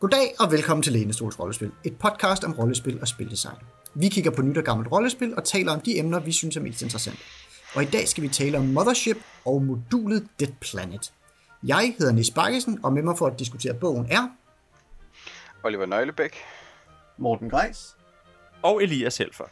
Goddag og velkommen til Lænestols Rollespil, et podcast om rollespil og spildesign. Vi kigger på nyt og gammelt rollespil og taler om de emner, vi synes er mest interessante. Og i dag skal vi tale om Mothership og modulet Dead Planet. Jeg hedder Nis Bakkesen, og med mig for at diskutere bogen er... Oliver Nøglebæk. Morten Greis. Og Elias Helfer.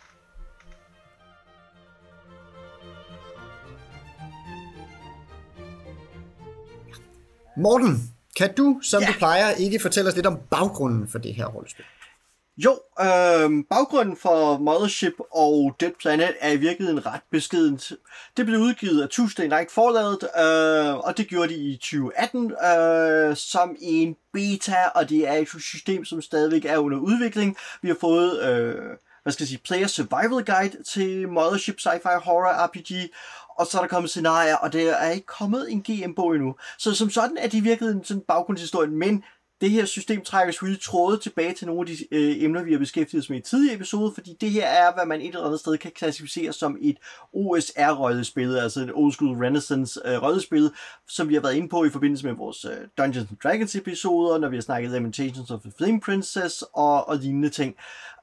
Morten, kan du, som ja. du plejer, ikke fortælle os lidt om baggrunden for det her rollespil? Jo, øh, baggrunden for Mothership og Dead Planet er i virkeligheden ret beskedent. Det blev udgivet af Tuesday Night forlaget, øh, og det gjorde de i 2018 øh, som en beta, og det er et system, som stadigvæk er under udvikling. Vi har fået... Øh, hvad skal jeg sige, Player Survival Guide til Mothership Sci-Fi Horror RPG, og så er der kommet scenarier, og det er ikke kommet en GM-bog endnu. Så som sådan er det virkelig en sådan baggrundshistorie, men det her system trækker selvfølgelig tråde tilbage til nogle af de øh, emner, vi har beskæftiget os med i tidligere episode, fordi det her er, hvad man et eller andet sted kan klassificere som et OSR-rollespil, altså en old school renaissance øh, rollespil, som vi har været inde på i forbindelse med vores øh, Dungeons and Dragons episoder, når vi har snakket Lamentations of the Flame Princess og, og lignende ting.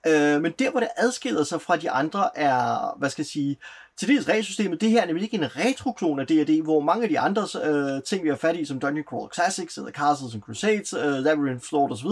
Øh, men der, hvor det adskiller sig fra de andre, er, hvad skal jeg sige, til dels regelsystemet. Det her er nemlig ikke en retroklon af D&D, hvor mange af de andre øh, ting, vi har fat i, som Dungeon Crawl Classics, eller Castles and Crusades, øh, Labyrinth Lord osv.,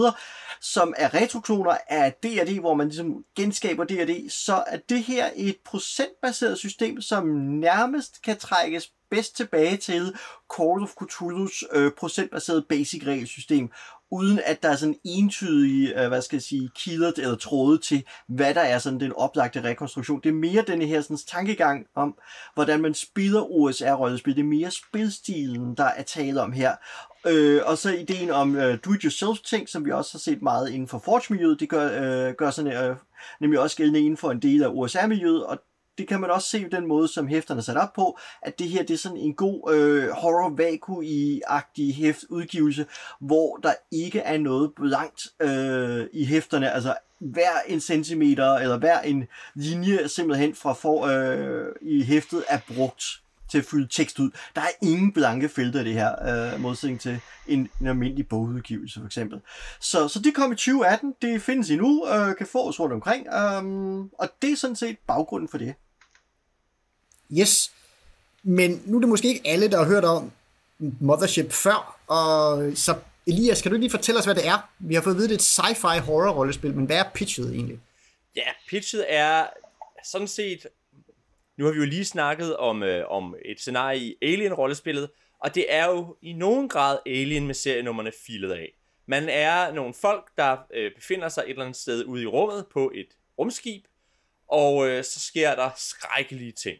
som er retrokloner af D&D, hvor man ligesom genskaber D&D, så er det her et procentbaseret system, som nærmest kan trækkes bedst tilbage til Call of Cthulhu's øh, procentbaserede basic regelsystem, uden at der er sådan entydige, øh, hvad skal jeg sige, kilder eller tråde til, hvad der er sådan den oplagte rekonstruktion. Det er mere den her sådan, tankegang om, hvordan man spiller OSR-rollespil. Det er mere spilstilen, der er tale om her. Øh, og så ideen om øh, do-it-yourself-ting, som vi også har set meget inden for Forge-miljøet, det gør, øh, gør sådan, øh, nemlig også gældende inden for en del af OSR-miljøet, og det kan man også se den måde, som hæfterne er sat op på, at det her det er sådan en god øh, horror vaku-agtig hæft udgivelse, hvor der ikke er noget blankt øh, i hæfterne, altså hver en centimeter eller hver en linje simpelthen fra for, øh, i hæftet er brugt til at fylde tekst ud. Der er ingen blanke felter i det her, øh, modsætning til en, en almindelig bogudgivelse for eksempel. Så, så det kom i 2018, det findes endnu, øh, kan fås rundt omkring, øh, og det er sådan set baggrunden for det. Yes, men nu er det måske ikke alle, der har hørt om Mothership før, og så Elias, kan du lige fortælle os, hvad det er? Vi har fået at vide, det er et sci-fi horror-rollespil, men hvad er pitchet egentlig? Ja, pitchet er sådan set... Nu har vi jo lige snakket om, øh, om et scenarie i Alien-rollespillet, og det er jo i nogen grad Alien med serienummerne filet af. Man er nogle folk, der øh, befinder sig et eller andet sted ude i rummet på et rumskib, og øh, så sker der skrækkelige ting.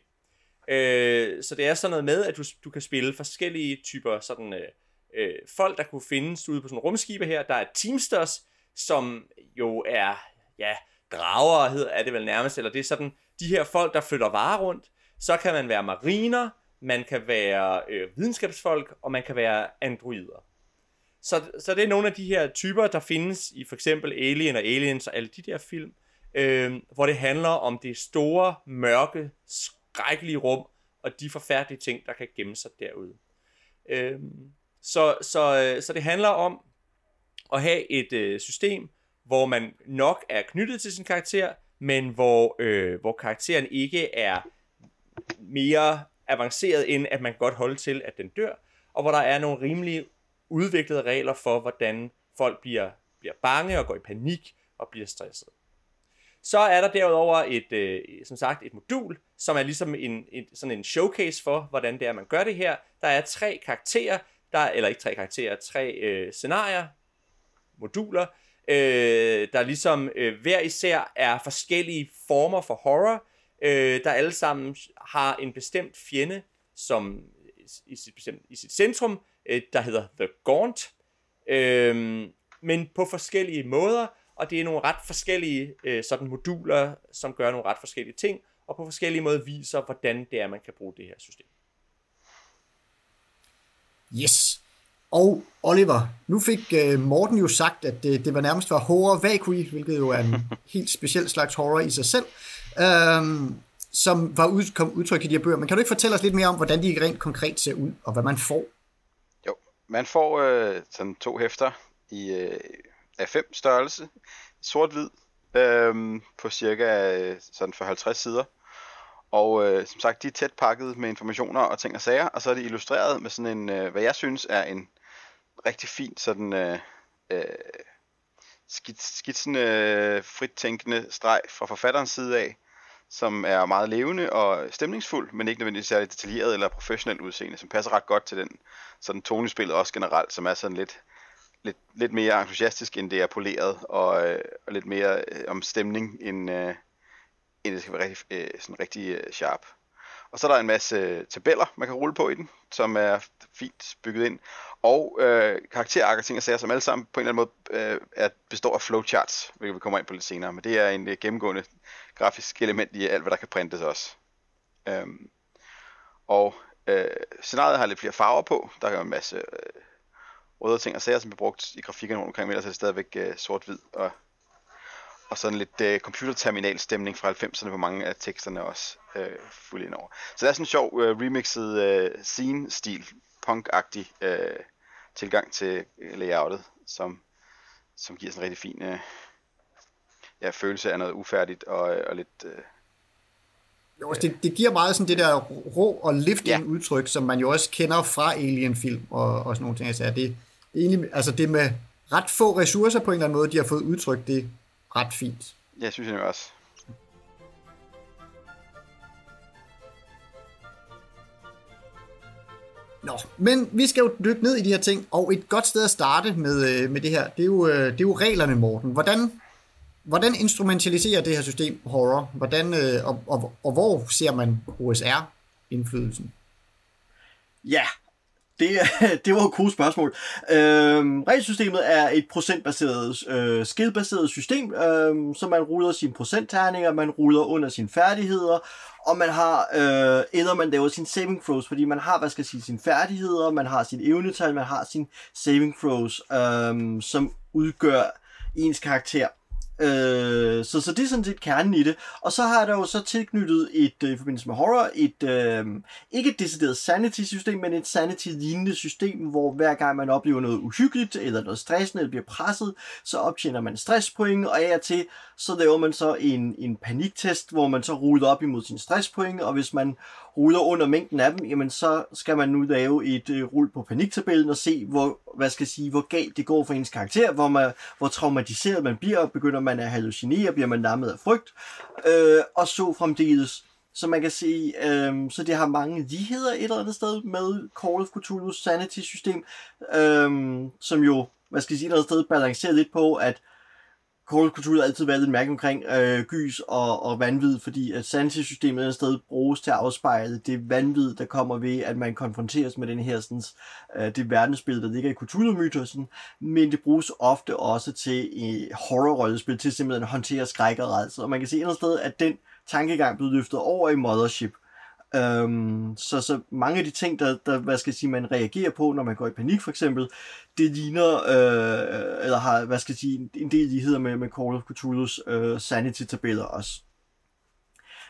Øh, så det er sådan noget med, at du, du kan spille forskellige typer sådan, øh, øh, folk, der kunne findes ude på sådan rumskibe her. Der er Teamsters, som jo er, ja, drager hedder, er det vel nærmest, eller det er sådan, de her folk, der flytter varer rundt. Så kan man være mariner, man kan være øh, videnskabsfolk, og man kan være androider. Så, så det er nogle af de her typer, der findes i for eksempel Alien og Aliens og alle de der film, øh, hvor det handler om det store, mørke, skrækkelige rum, og de forfærdelige ting, der kan gemme sig derude. Øh, så, så, øh, så det handler om at have et øh, system, hvor man nok er knyttet til sin karakter, men hvor, øh, hvor karakteren ikke er mere avanceret, end at man kan godt holde til, at den dør, og hvor der er nogle rimelige udviklede regler for, hvordan folk bliver, bliver bange og går i panik og bliver stresset. Så er der derudover et, øh, som sagt, et modul, som er ligesom en, et, sådan en showcase for, hvordan det er, man gør det her. Der er tre karakterer, der, eller ikke tre karakterer, tre øh, scenarier, moduler, øh, der ligesom øh, hver især er forskellige former for horror, øh, der alle sammen har en bestemt fjende, som i sit, bestemt, i sit centrum, øh, der hedder The Gaunt, øh, men på forskellige måder, og det er nogle ret forskellige øh, sådan moduler, som gør nogle ret forskellige ting, og på forskellige måder viser, hvordan det er, man kan bruge det her system. Yes. Og Oliver, nu fik uh, Morten jo sagt, at det, det var nærmest var horror vacui, hvilket jo er en helt speciel slags horror i sig selv, um, som var ud, kom udtryk i de her bøger. Men kan du ikke fortælle os lidt mere om, hvordan de rent konkret ser ud, og hvad man får? Jo, man får øh, sådan to hæfter i, øh, af 5 størrelse, sort-hvid, øhm, på cirka øh, sådan for 50 sider. Og øh, som sagt, de er tæt pakket med informationer og ting og sager, og så er det illustreret med sådan en, øh, hvad jeg synes er en rigtig fin sådan øh, øh, skitsende, øh, frit tænkende streg fra forfatterens side af, som er meget levende og stemningsfuld, men ikke nødvendigvis særlig detaljeret eller professionelt udseende, som passer ret godt til den sådan tonespillet også generelt, som er sådan lidt, lidt, lidt mere entusiastisk, end det er poleret, og, øh, og lidt mere øh, om stemning, end, øh, end det skal være rigtig, øh, sådan rigtig øh, sharp. Og så er der en masse øh, tabeller, man kan rulle på i den, som er fint bygget ind. Og øh, karakterark og ting og sager, som alle sammen på en eller anden måde øh, er, består af flowcharts, hvilket vi kommer ind på lidt senere. Men det er en øh, gennemgående grafisk element i alt, hvad der kan printes også. Øhm, og øh, scenariet har lidt flere farver på. Der er en masse øh, røde ting og sager, som bliver brugt i grafikken rundt omkring, men ellers er det stadigvæk øh, sort-hvid og og sådan lidt øh, computerterminal stemning fra 90'erne på mange af teksterne også øh, fuldt ind over. Så der er sådan en sjov øh, remixet øh, scene-stil, punk-agtig øh, tilgang til øh, layoutet, som, som giver sådan en rigtig fin øh, ja, følelse af noget ufærdigt og, øh, og lidt... Øh, jo, altså det, det giver meget sådan det der rå og lifting ja. udtryk, som man jo også kender fra Alien-film og, og sådan nogle ting. Altså, det, det, egentlig, altså det med ret få ressourcer på en eller anden måde, de har fået udtrykt det ret fint. Ja, synes jeg også. Nå, men vi skal jo dykke ned i de her ting, og et godt sted at starte med, øh, med det her, det er, jo, øh, det er jo reglerne, Morten. Hvordan, hvordan instrumentaliserer det her system horror? Hvordan, øh, og, og, og hvor ser man OSR-indflydelsen? Ja, det, det var et cool spørgsmål. Øhm, regelsystemet er et procentbaseret, øh, skillbaseret system, øh, så man ruller sine procentterninger, man ruller under sine færdigheder, og man har, øh, eller man laver sin saving throws, fordi man har, hvad skal jeg sige, sine færdigheder, man har sin evnetal, man har sin saving throws, øh, som udgør ens karakter. Øh, så, så det er sådan set kernen i det. Og så har der jo så tilknyttet et, øh, i forbindelse med horror, et, øh, ikke et decideret sanity-system, men et sanity-lignende system, hvor hver gang man oplever noget uhyggeligt, eller noget stressende, eller bliver presset, så optjener man stresspoint, og af og til, så laver man så en, en paniktest, hvor man så ruller op imod sin stresspoint, og hvis man ruller under mængden af dem, jamen så skal man nu lave et øh, rul på paniktabellen og se, hvor, hvad skal jeg sige, hvor galt det går for ens karakter, hvor, man, hvor traumatiseret man bliver, begynder man at hallucinere, bliver man lammet af frygt, øh, og så fremdeles. Så man kan se, øh, så det har mange ligheder et eller andet sted med Call of Cthulhu's Sanity-system, øh, som jo, hvad skal jeg sige, et eller andet sted balancerer lidt på, at Call of Cthulhu har altid været lidt mærke omkring øh, gys og, og vanvid, fordi at sanity-systemet et sted bruges til at afspejle det vanvid, der kommer ved, at man konfronteres med den her sådan, øh, det verdensbillede, der ligger i Cthulhu-mytosen, men det bruges ofte også til i horror-rollespil, til simpelthen at håndtere skræk og rædsel. Og man kan se et eller andet sted, at den tankegang blev løftet over i Mothership, Øhm, så, så mange af de ting, der, der hvad skal jeg sige, man reagerer på, når man går i panik for eksempel, det ligner, øh, eller har, hvad skal jeg sige, en del ligheder med, med Call of Cthulhu's øh, sanity-tabeller også.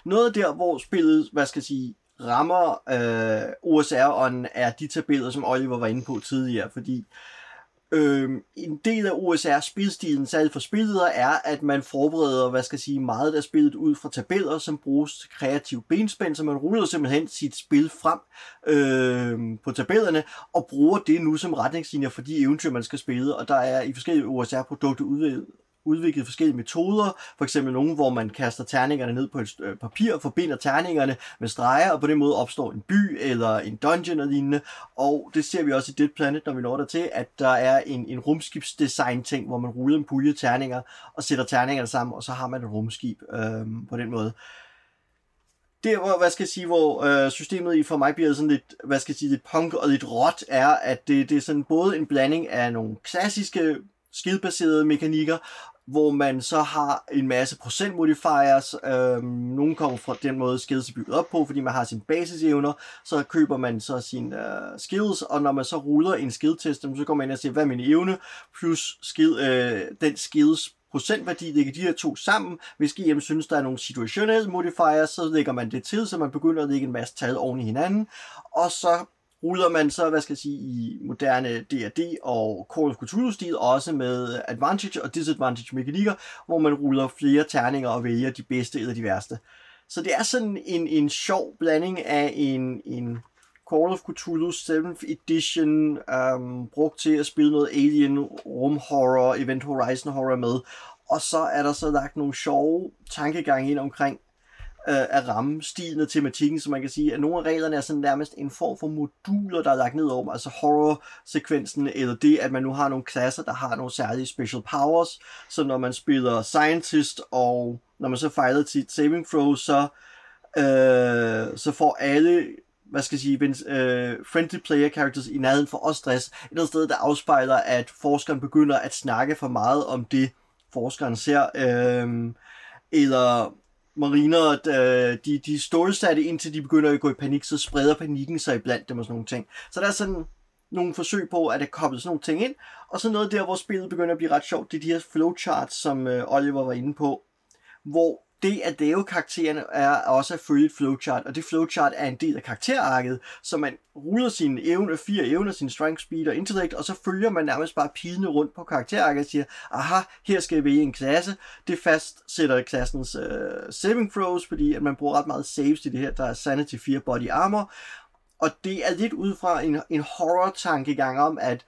Noget der, hvor spillet, hvad skal jeg sige, rammer øh, OSR-ånden, er de tabeller, som Oliver var inde på tidligere, fordi Øh, Øhm, en del af OSR spilstilen, særligt for spillet, er, at man forbereder, hvad skal jeg sige, meget af spillet ud fra tabeller, som bruges til kreativ benspænd, så man ruller simpelthen sit spil frem øh, på tabellerne, og bruger det nu som retningslinjer for de eventyr, man skal spille, og der er i forskellige OSR-produkter udviklet forskellige metoder, for eksempel nogle, hvor man kaster terningerne ned på et øh, papir, forbinder terningerne med streger, og på den måde opstår en by eller en dungeon og lignende, og det ser vi også i Dead Planet, når vi når der til, at der er en, en rumskibsdesign-ting, hvor man ruller en pulje terninger og sætter terningerne sammen, og så har man et rumskib øh, på den måde. Det hvor, hvad skal jeg sige, hvor øh, systemet i for mig bliver sådan lidt, hvad skal jeg sige, lidt punk og lidt råt, er, at det, det er sådan både en blanding af nogle klassiske skidbaserede mekanikker, hvor man så har en masse procentmodifiers. Øhm, nogle kommer fra den måde, skills er bygget op på, fordi man har sine basisevner. Så køber man så sine øh, skills, og når man så ruller en skill-test, så går man ind og siger, hvad er min evne, plus skill, øh, den skills procentværdi, lægger de her to sammen. Hvis GM synes, der er nogle situationelle modifiers, så lægger man det til, så man begynder at lægge en masse tal oven i hinanden. Og så ruder man så, hvad skal jeg sige, i moderne D&D og Call of Cthulhu-stil, også med advantage og disadvantage mekanikker, hvor man ruller flere terninger og vælger de bedste eller de værste. Så det er sådan en, en sjov blanding af en, en Call of Cthulhu 7th Edition, øhm, brugt til at spille noget Alien Rum Horror, Event Horizon Horror med, og så er der så lagt nogle sjove tankegange ind omkring øh, at ramme stilen og tematikken, så man kan sige, at nogle af reglerne er sådan nærmest en form for moduler, der er lagt ned over, altså horror-sekvensen, eller det, at man nu har nogle klasser, der har nogle særlige special powers, så når man spiller scientist, og når man så fejler til saving throw, så, øh, så får alle hvad skal jeg sige, øh, friendly player characters i nærheden for os stress, et eller sted, der afspejler, at forskeren begynder at snakke for meget om det, forskeren ser, øh, eller mariner, øh, de, de stålsatte indtil de begynder at gå i panik, så spreder panikken sig iblandt dem og sådan nogle ting. Så der er sådan nogle forsøg på, at der kobler sådan nogle ting ind, og så noget der, hvor spillet begynder at blive ret sjovt, det er de her flowcharts, som øh, Oliver var inde på, hvor det at lave karaktererne er også at følge et flowchart, og det flowchart er en del af karakterarket, så man ruller sine evner, fire evner, sin strength, speed og intellect, og så følger man nærmest bare pidende rundt på karakterarket og siger, aha, her skal jeg vælge en klasse. Det fastsætter klassens øh, saving throws, fordi at man bruger ret meget saves i det her, der er sanity 4 body armor, og det er lidt ud fra en, en horror-tankegang om, at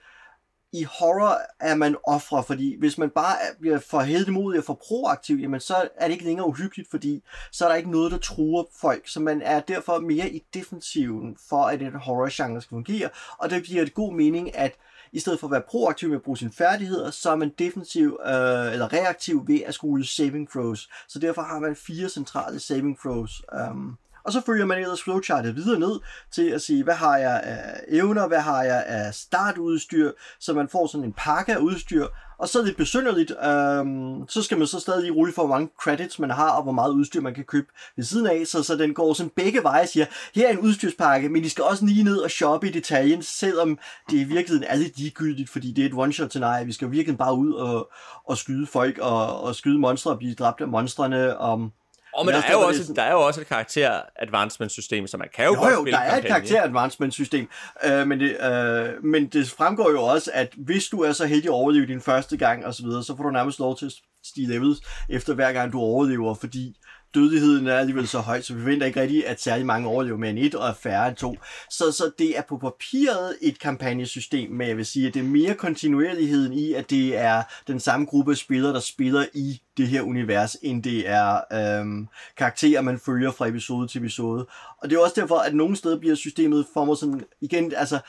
i horror er man ofre, fordi hvis man bare bliver for heldemodig og for proaktiv, jamen så er det ikke længere uhyggeligt, fordi så er der ikke noget, der truer folk, så man er derfor mere i defensiven for, at en horror-genre skal fungere, og det giver et god mening, at i stedet for at være proaktiv med at bruge sine færdigheder, så er man defensiv øh, eller reaktiv ved at skulle saving throws. Så derfor har man fire centrale saving throws. Um, og så følger man ellers flowchartet videre ned til at sige, hvad har jeg af evner, hvad har jeg af startudstyr, så man får sådan en pakke af udstyr, og så er det besynderligt, øhm, så skal man så stadig rulle for, hvor mange credits man har, og hvor meget udstyr man kan købe ved siden af, så, så den går sådan begge veje og siger, her er en udstyrspakke, men I skal også lige ned og shoppe i detaljen, selvom det i virkeligheden er lidt ligegyldigt, fordi det er et one-shot scenarie, vi skal virkelig bare ud og, og skyde folk, og, og skyde monstre og blive dræbt af monstrene, og og men, der, er jo også, sådan... der er jo også et karakter advancement system, så man kan jo, jo godt jo, der er et karakter advancement system, øh, men, det, øh, men det fremgår jo også, at hvis du er så heldig at overleve din første gang og så videre, så får du nærmest lov til at stige levels efter hver gang du overlever, fordi dødeligheden er alligevel så høj, så vi forventer ikke rigtigt, at særlig mange overlever med en et og er færre end to. Så, så det er på papiret et kampagnesystem, men jeg vil sige, at det er mere kontinuerligheden i, at det er den samme gruppe af spillere, der spiller i det her univers, end det er øhm, karakterer, man følger fra episode til episode. Og det er også derfor, at nogle steder bliver systemet for mig sådan, igen, altså,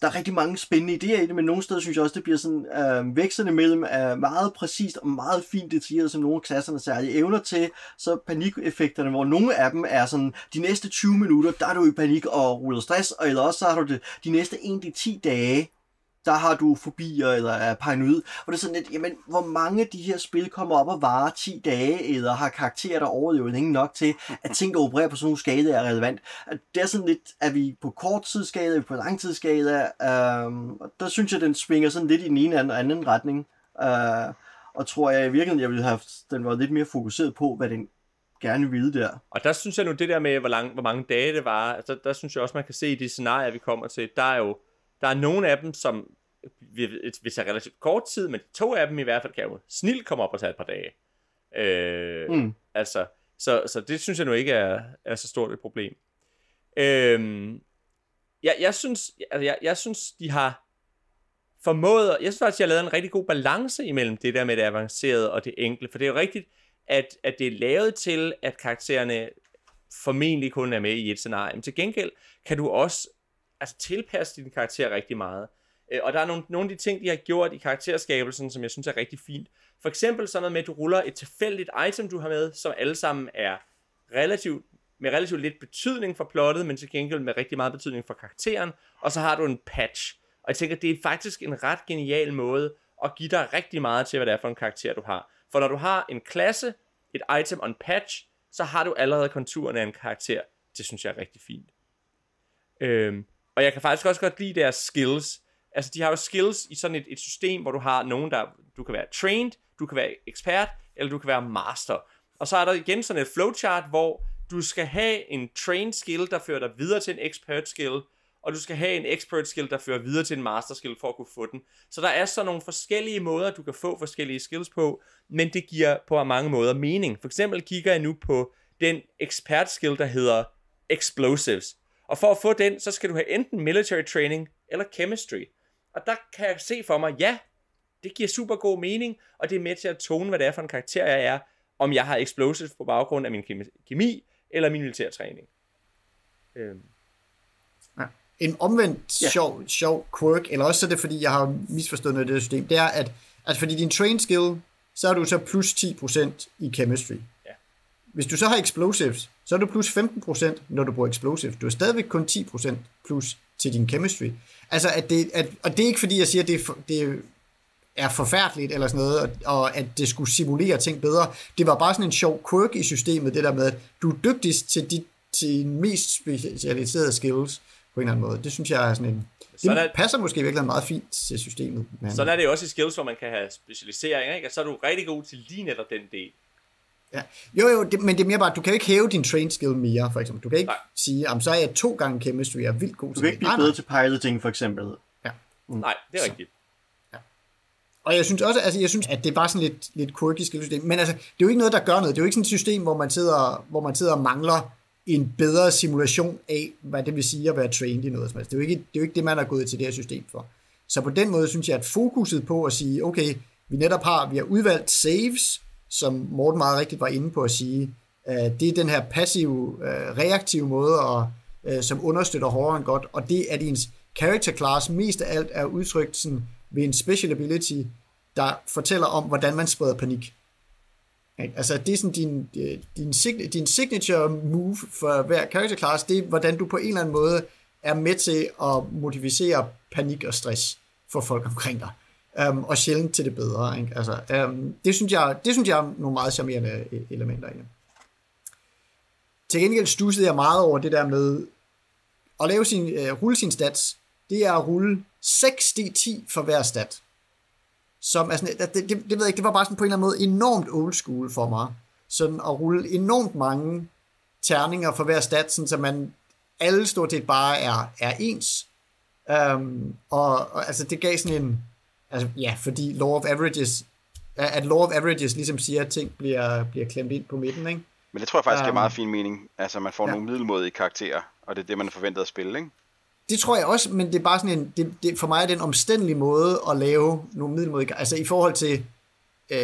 der er rigtig mange spændende idéer i det, men nogle steder synes jeg også, det bliver sådan øh, vekslende mellem øh, meget præcist og meget fint detaljeret, som nogle af klasserne særlige evner til, så panikeffekterne, hvor nogle af dem er sådan, de næste 20 minutter, der er du i panik og ruller stress, og eller også så har du det de næste 1-10 dage, der har du fobier eller er paranoid. Og det er sådan lidt, jamen, hvor mange af de her spil kommer op og varer 10 dage, eller har karakterer, der overlever ikke nok til, at ting, der opererer på sådan nogle skala, er relevant. Det er sådan lidt, at vi på kort tidsskala, er vi på lang tidsskala, øhm, der synes jeg, den svinger sådan lidt i den ene eller anden retning. Øh, og tror jeg i virkeligheden, jeg ville have den var lidt mere fokuseret på, hvad den gerne ville der. Og der synes jeg nu, det der med, hvor, lang, hvor mange dage det var, altså, der synes jeg også, man kan se i de scenarier, vi kommer til, der er jo der er nogle af dem, som hvis jeg relativt kort tid, men to af dem i hvert fald kan jo snilt komme op og tage et par dage. Øh, mm. Altså, så, så det synes jeg nu ikke er, er så stort et problem. Øh, jeg, jeg, synes, altså jeg, jeg synes, de har formået, jeg synes faktisk, de har lavet en rigtig god balance imellem det der med det avancerede og det enkle, for det er jo rigtigt, at, at det er lavet til, at karaktererne formentlig kun er med i et scenarie. Men til gengæld kan du også altså, tilpasse din karakter rigtig meget. Øh, og der er nogle, nogle af de ting, de har gjort i karakterskabelsen, som jeg synes er rigtig fint. For eksempel sådan noget med, at du ruller et tilfældigt item, du har med, som alle sammen er relativt, med relativt lidt betydning for plottet, men til gengæld med rigtig meget betydning for karakteren. Og så har du en patch. Og jeg tænker, det er faktisk en ret genial måde at give dig rigtig meget til, hvad det er for en karakter, du har. For når du har en klasse, et item og en patch, så har du allerede konturen af en karakter. Det synes jeg er rigtig fint. Øhm, og jeg kan faktisk også godt lide deres skills. Altså, de har jo skills i sådan et, et system, hvor du har nogen, der... Du kan være trained, du kan være ekspert, eller du kan være master. Og så er der igen sådan et flowchart, hvor du skal have en trained skill, der fører dig videre til en expert skill, og du skal have en expert skill, der fører videre til en master skill for at kunne få den. Så der er så nogle forskellige måder, du kan få forskellige skills på, men det giver på mange måder mening. For eksempel kigger jeg nu på den expert skill, der hedder explosives. Og for at få den, så skal du have enten military training eller chemistry. Og der kan jeg se for mig, ja, det giver super god mening, og det er med til at tone, hvad det er for en karakter, jeg er, om jeg har explosives på baggrund af min kemi eller min militærtræning. Øhm. Ja. En omvendt ja. sjov, sjov quirk, eller også er det, fordi jeg har misforstået noget af det system, det er, at altså fordi din train skill, så er du så plus 10% i chemistry. Ja. Hvis du så har explosives, så er du plus 15%, når du bruger explosives. Du er stadigvæk kun 10% plus til din chemistry. Altså, at det, at, og det er ikke fordi, jeg siger, at det er, for, det er forfærdeligt eller sådan noget, og, og at det skulle simulere ting bedre. Det var bare sådan en sjov quirk i systemet, det der med, at du er dygtigst til, de, til mest specialiserede skills på en eller anden måde. Det synes jeg er sådan en... Det er, passer måske virkelig meget fint til systemet. Men... Sådan er det jo også i skills, hvor man kan have specialisering, ikke? og så er du rigtig god til lige netop den del. Ja. Jo, jo, det, men det er mere bare, du kan jo ikke hæve din train skill mere, for eksempel. Du kan ikke nej. sige, om så er jeg to gange chemistry, jeg er vildt god til Du kan ikke blive bedre til piloting, for eksempel. Ja. Mm. Nej, det er så. rigtigt. Ja. Og jeg synes også, altså jeg synes, at det er bare sådan lidt, lidt quirky skillsystem. Men altså, det er jo ikke noget, der gør noget. Det er jo ikke sådan et system, hvor man sidder, hvor man sidder og mangler en bedre simulation af, hvad det vil sige at være trained i noget. Det er jo ikke det, er jo ikke det man er gået til det her system for. Så på den måde synes jeg, at fokuset på at sige, okay, vi netop har, vi har udvalgt saves, som Morten meget rigtigt var inde på at sige, øh, det er den her passive, øh, reaktive måde, og, øh, som understøtter horroren godt, og det er din character class mest af alt er udtrykt sådan, ved en special ability, der fortæller om, hvordan man spreder panik. Altså, det er sådan din, øh, din, din signature move for hver character class, det er, hvordan du på en eller anden måde er med til at modificere panik og stress for folk omkring dig um, og sjældent til det bedre. Ikke? Altså, um, det, synes jeg, det synes jeg er nogle meget charmerende øh, elementer i. Til gengæld stussede jeg meget over det der med at lave sin, uh, rulle sin stats. Det er at rulle 6d10 for hver stat. Som, altså, det, det, det, ved jeg ikke, det var bare sådan på en eller anden måde enormt old school for mig. Sådan at rulle enormt mange terninger for hver stat, sådan, så man alle stort set bare er, er ens. Um, og, og altså, det gav sådan en, Altså, ja, fordi law of averages, at law of averages ligesom siger, at ting bliver, bliver klemt ind på midten, ikke? Men det tror jeg faktisk um, giver meget fin mening. Altså, man får ja. nogle middelmådige karakterer, og det er det, man er forventet at spille, ikke? Det tror jeg også, men det er bare sådan en, det, det, for mig er det en omstændelig måde at lave nogle middelmådige, altså i forhold til, øh,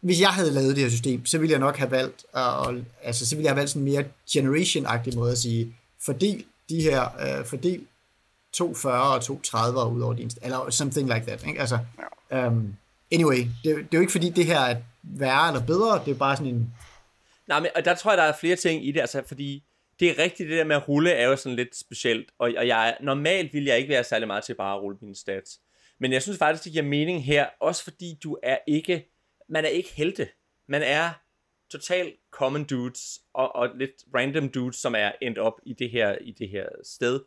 hvis jeg havde lavet det her system, så ville jeg nok have valgt, uh, altså så ville jeg have valgt sådan en mere generation-agtig måde at sige, fordel de her, uh, fordel to 40 og to 30 ud over din, eller something like that, ikke? Altså, um, anyway, det, det er jo ikke fordi det her er værre eller bedre, det er bare sådan en... Nej, men og der tror jeg, der er flere ting i det, altså, fordi det er rigtigt, det der med at rulle er jo sådan lidt specielt, og, og jeg, normalt vil jeg ikke være særlig meget til bare at rulle mine stats. Men jeg synes faktisk, det giver mening her, også fordi du er ikke, man er ikke helte. Man er total common dudes, og, og lidt random dudes, som er endt op i det her, i det her sted.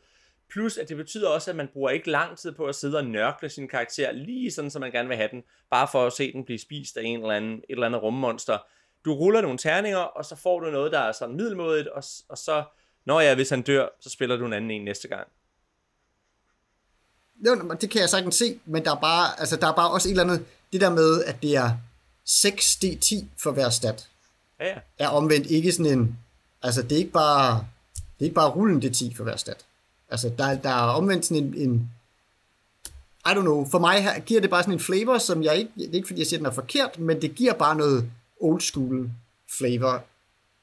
Plus, at det betyder også, at man bruger ikke lang tid på at sidde og nørkle sin karakter, lige sådan, som man gerne vil have den, bare for at se den blive spist af en eller anden, et eller andet rummonster. Du ruller nogle terninger, og så får du noget, der er sådan middelmådigt, og, og så, når jeg, hvis han dør, så spiller du en anden en næste gang. Det, det kan jeg sagtens se, men der er bare, altså, der er bare også et eller andet, det der med, at det er 6d10 for hver stat, ja, ja. er omvendt ikke sådan en, altså det er ikke bare, det er ikke bare rullen d10 for hver stat. Altså, der, der er omvendt sådan en, en I don't know, for mig her, giver det bare sådan en flavor, som jeg ikke, det er ikke fordi jeg siger, den er forkert, men det giver bare noget old school flavor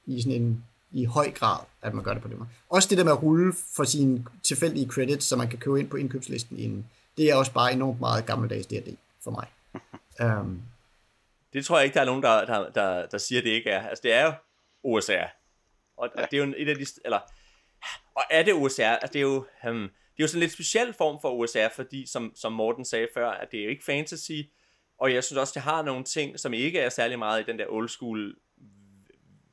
i sådan en, i høj grad, at man gør det på den måde. Også det der med at rulle for sine tilfældige credits, som man kan købe ind på indkøbslisten inden, det er også bare enormt meget gammeldags D&D for mig. Um, det tror jeg ikke, der er nogen, der, der, der, der siger, det ikke er. Altså, det er jo OSR. Og, og det er jo et af de, eller og er det OSR? Altså, det er jo, hmm, det er jo sådan en lidt speciel form for OSR, fordi som, som Morten sagde før, at det er jo ikke fantasy, og jeg synes også, det har nogle ting, som ikke er særlig meget i den der old school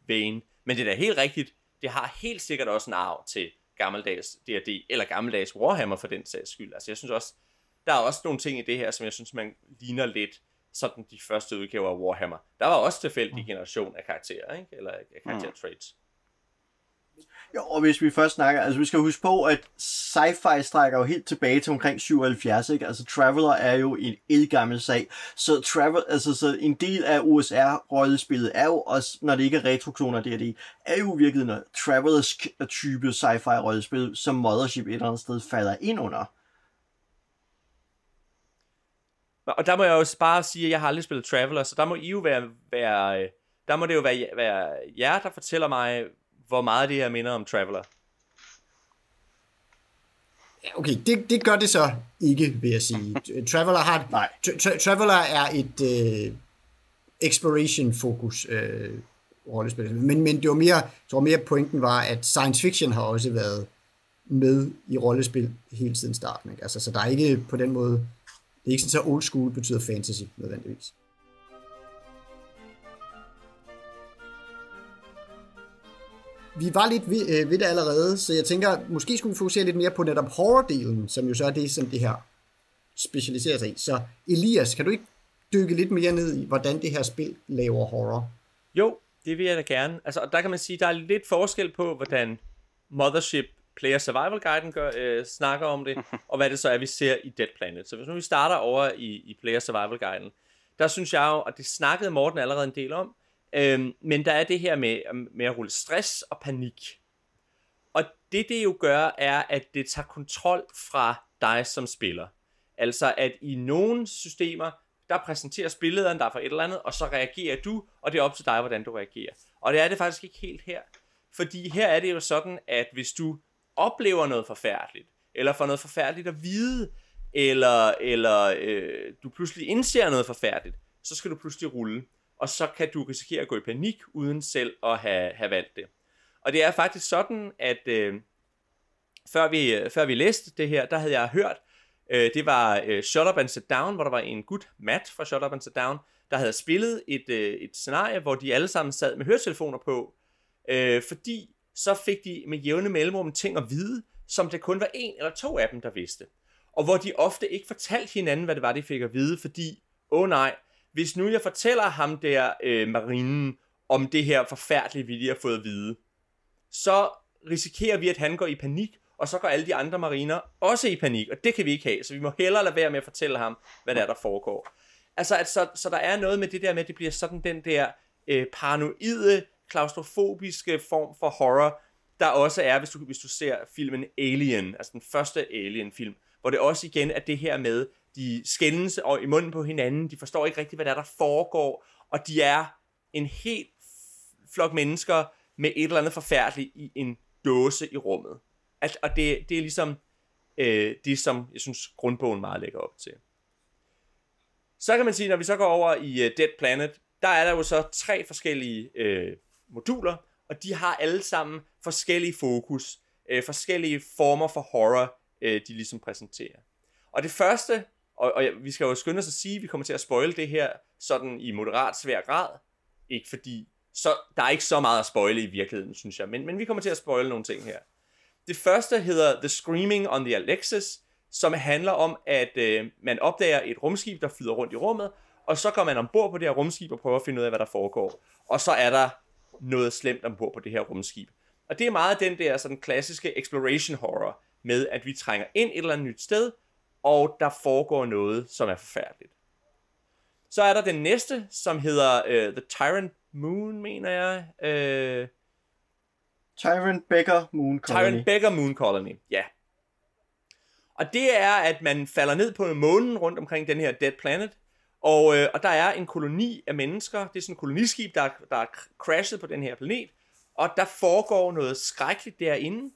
vein. Men det er da helt rigtigt, det har helt sikkert også en arv til gammeldags D&D, eller gammeldags Warhammer for den sags skyld. Altså jeg synes også, der er også nogle ting i det her, som jeg synes, man ligner lidt sådan de første udgaver af Warhammer. Der var også tilfældig generation af karakterer, ikke? eller af karakter traits. Jo, og hvis vi først snakker, altså vi skal huske på, at sci-fi strækker jo helt tilbage til omkring 77, ikke? Altså Traveler er jo en elgammel sag, så, travel, altså, så en del af OSR-rollespillet er jo også, når det ikke er retrokloner det er jo virkelig noget Travelers type sci-fi rollespil, som Mothership et eller andet sted falder ind under. Og der må jeg jo bare sige, at jeg har aldrig spillet Traveler, så der må I jo være, være øh, der må det jo være, være jer, der fortæller mig, hvor meget det her minder om Traveler. Ja, okay, det, det gør det så ikke, vil jeg sige. Traveler har... Nej. Tra- Traveler er et uh, exploration-fokus uh, rollespil. Men, men det var mere, jeg tror mere pointen var, at science fiction har også været med i rollespil hele siden starten. Ikke? Altså, så der er ikke på den måde... Det er ikke sådan, så old school betyder fantasy nødvendigvis. Vi var lidt ved, øh, ved det allerede, så jeg tænker, måske skulle vi fokusere lidt mere på netop horror-delen, som jo så er det, som det her specialiserer sig i. Så Elias, kan du ikke dykke lidt mere ned i, hvordan det her spil laver horror? Jo, det vil jeg da gerne. Altså, der kan man sige, der er lidt forskel på, hvordan Mothership Player Survival Guiden gør, øh, snakker om det, og hvad det så er, vi ser i Dead Planet. Så hvis nu vi starter over i, i Player Survival Guiden, der synes jeg jo, og det snakkede Morten allerede en del om, Øhm, men der er det her med, øhm, med at rulle stress og panik. Og det det jo gør, er, at det tager kontrol fra dig som spiller. Altså at i nogle systemer, der præsenterer spillederen der for et eller andet, og så reagerer du, og det er op til dig, hvordan du reagerer. Og det er det faktisk ikke helt her. Fordi her er det jo sådan, at hvis du oplever noget forfærdeligt, eller får noget forfærdeligt at vide, eller, eller øh, du pludselig indser noget forfærdeligt, så skal du pludselig rulle og så kan du risikere at gå i panik, uden selv at have, have valgt det. Og det er faktisk sådan, at øh, før, vi, øh, før vi læste det her, der havde jeg hørt, øh, det var øh, Shut Up and Sit Down, hvor der var en gut, Matt fra Shut Up and Sit Down, der havde spillet et, øh, et scenarie, hvor de alle sammen sad med høretelefoner på, øh, fordi så fik de med jævne mellemrum ting at vide, som det kun var en eller to af dem, der vidste. Og hvor de ofte ikke fortalte hinanden, hvad det var, de fik at vide, fordi, åh oh nej, hvis nu jeg fortæller ham der, øh, marinen, om det her forfærdelige, vi lige har fået at vide, så risikerer vi, at han går i panik, og så går alle de andre mariner også i panik, og det kan vi ikke have, så vi må hellere lade være med at fortælle ham, hvad der er, der foregår. Altså, at så, så der er noget med det der med, at det bliver sådan den der øh, paranoide, klaustrofobiske form for horror, der også er, hvis du, hvis du ser filmen Alien, altså den første Alien-film, hvor det også igen er det her med, de skændes og i munden på hinanden, de forstår ikke rigtigt, hvad der, er, der foregår, og de er en helt flok mennesker med et eller andet forfærdeligt i en dåse i rummet. At, og det, det er ligesom øh, det, som jeg synes, grundbogen meget lægger op til. Så kan man sige, når vi så går over i uh, Dead Planet, der er der jo så tre forskellige øh, moduler, og de har alle sammen forskellige fokus, øh, forskellige former for horror, øh, de ligesom præsenterer. Og det første, og, og vi skal jo skynde os at sige, at vi kommer til at spoile det her sådan i moderat svær grad. Ikke fordi, så der er ikke så meget at spoile i virkeligheden, synes jeg, men, men vi kommer til at spoile nogle ting her. Det første hedder The Screaming on the Alexis, som handler om, at øh, man opdager et rumskib, der flyder rundt i rummet, og så går man ombord på det her rumskib og prøver at finde ud af, hvad der foregår. Og så er der noget slemt ombord på det her rumskib. Og det er meget den der sådan klassiske exploration horror, med at vi trænger ind et eller andet nyt sted, og der foregår noget, som er forfærdeligt. Så er der den næste, som hedder uh, The Tyrant Moon, mener jeg. Uh, Tyrant Beggar Moon Colony. Tyrant Beggar Moon Colony, ja. Og det er, at man falder ned på månen rundt omkring den her Dead Planet, og, øh, og der er en koloni af mennesker, det er sådan en koloniskib, der, der er crashet på den her planet, og der foregår noget skrækkeligt derinde,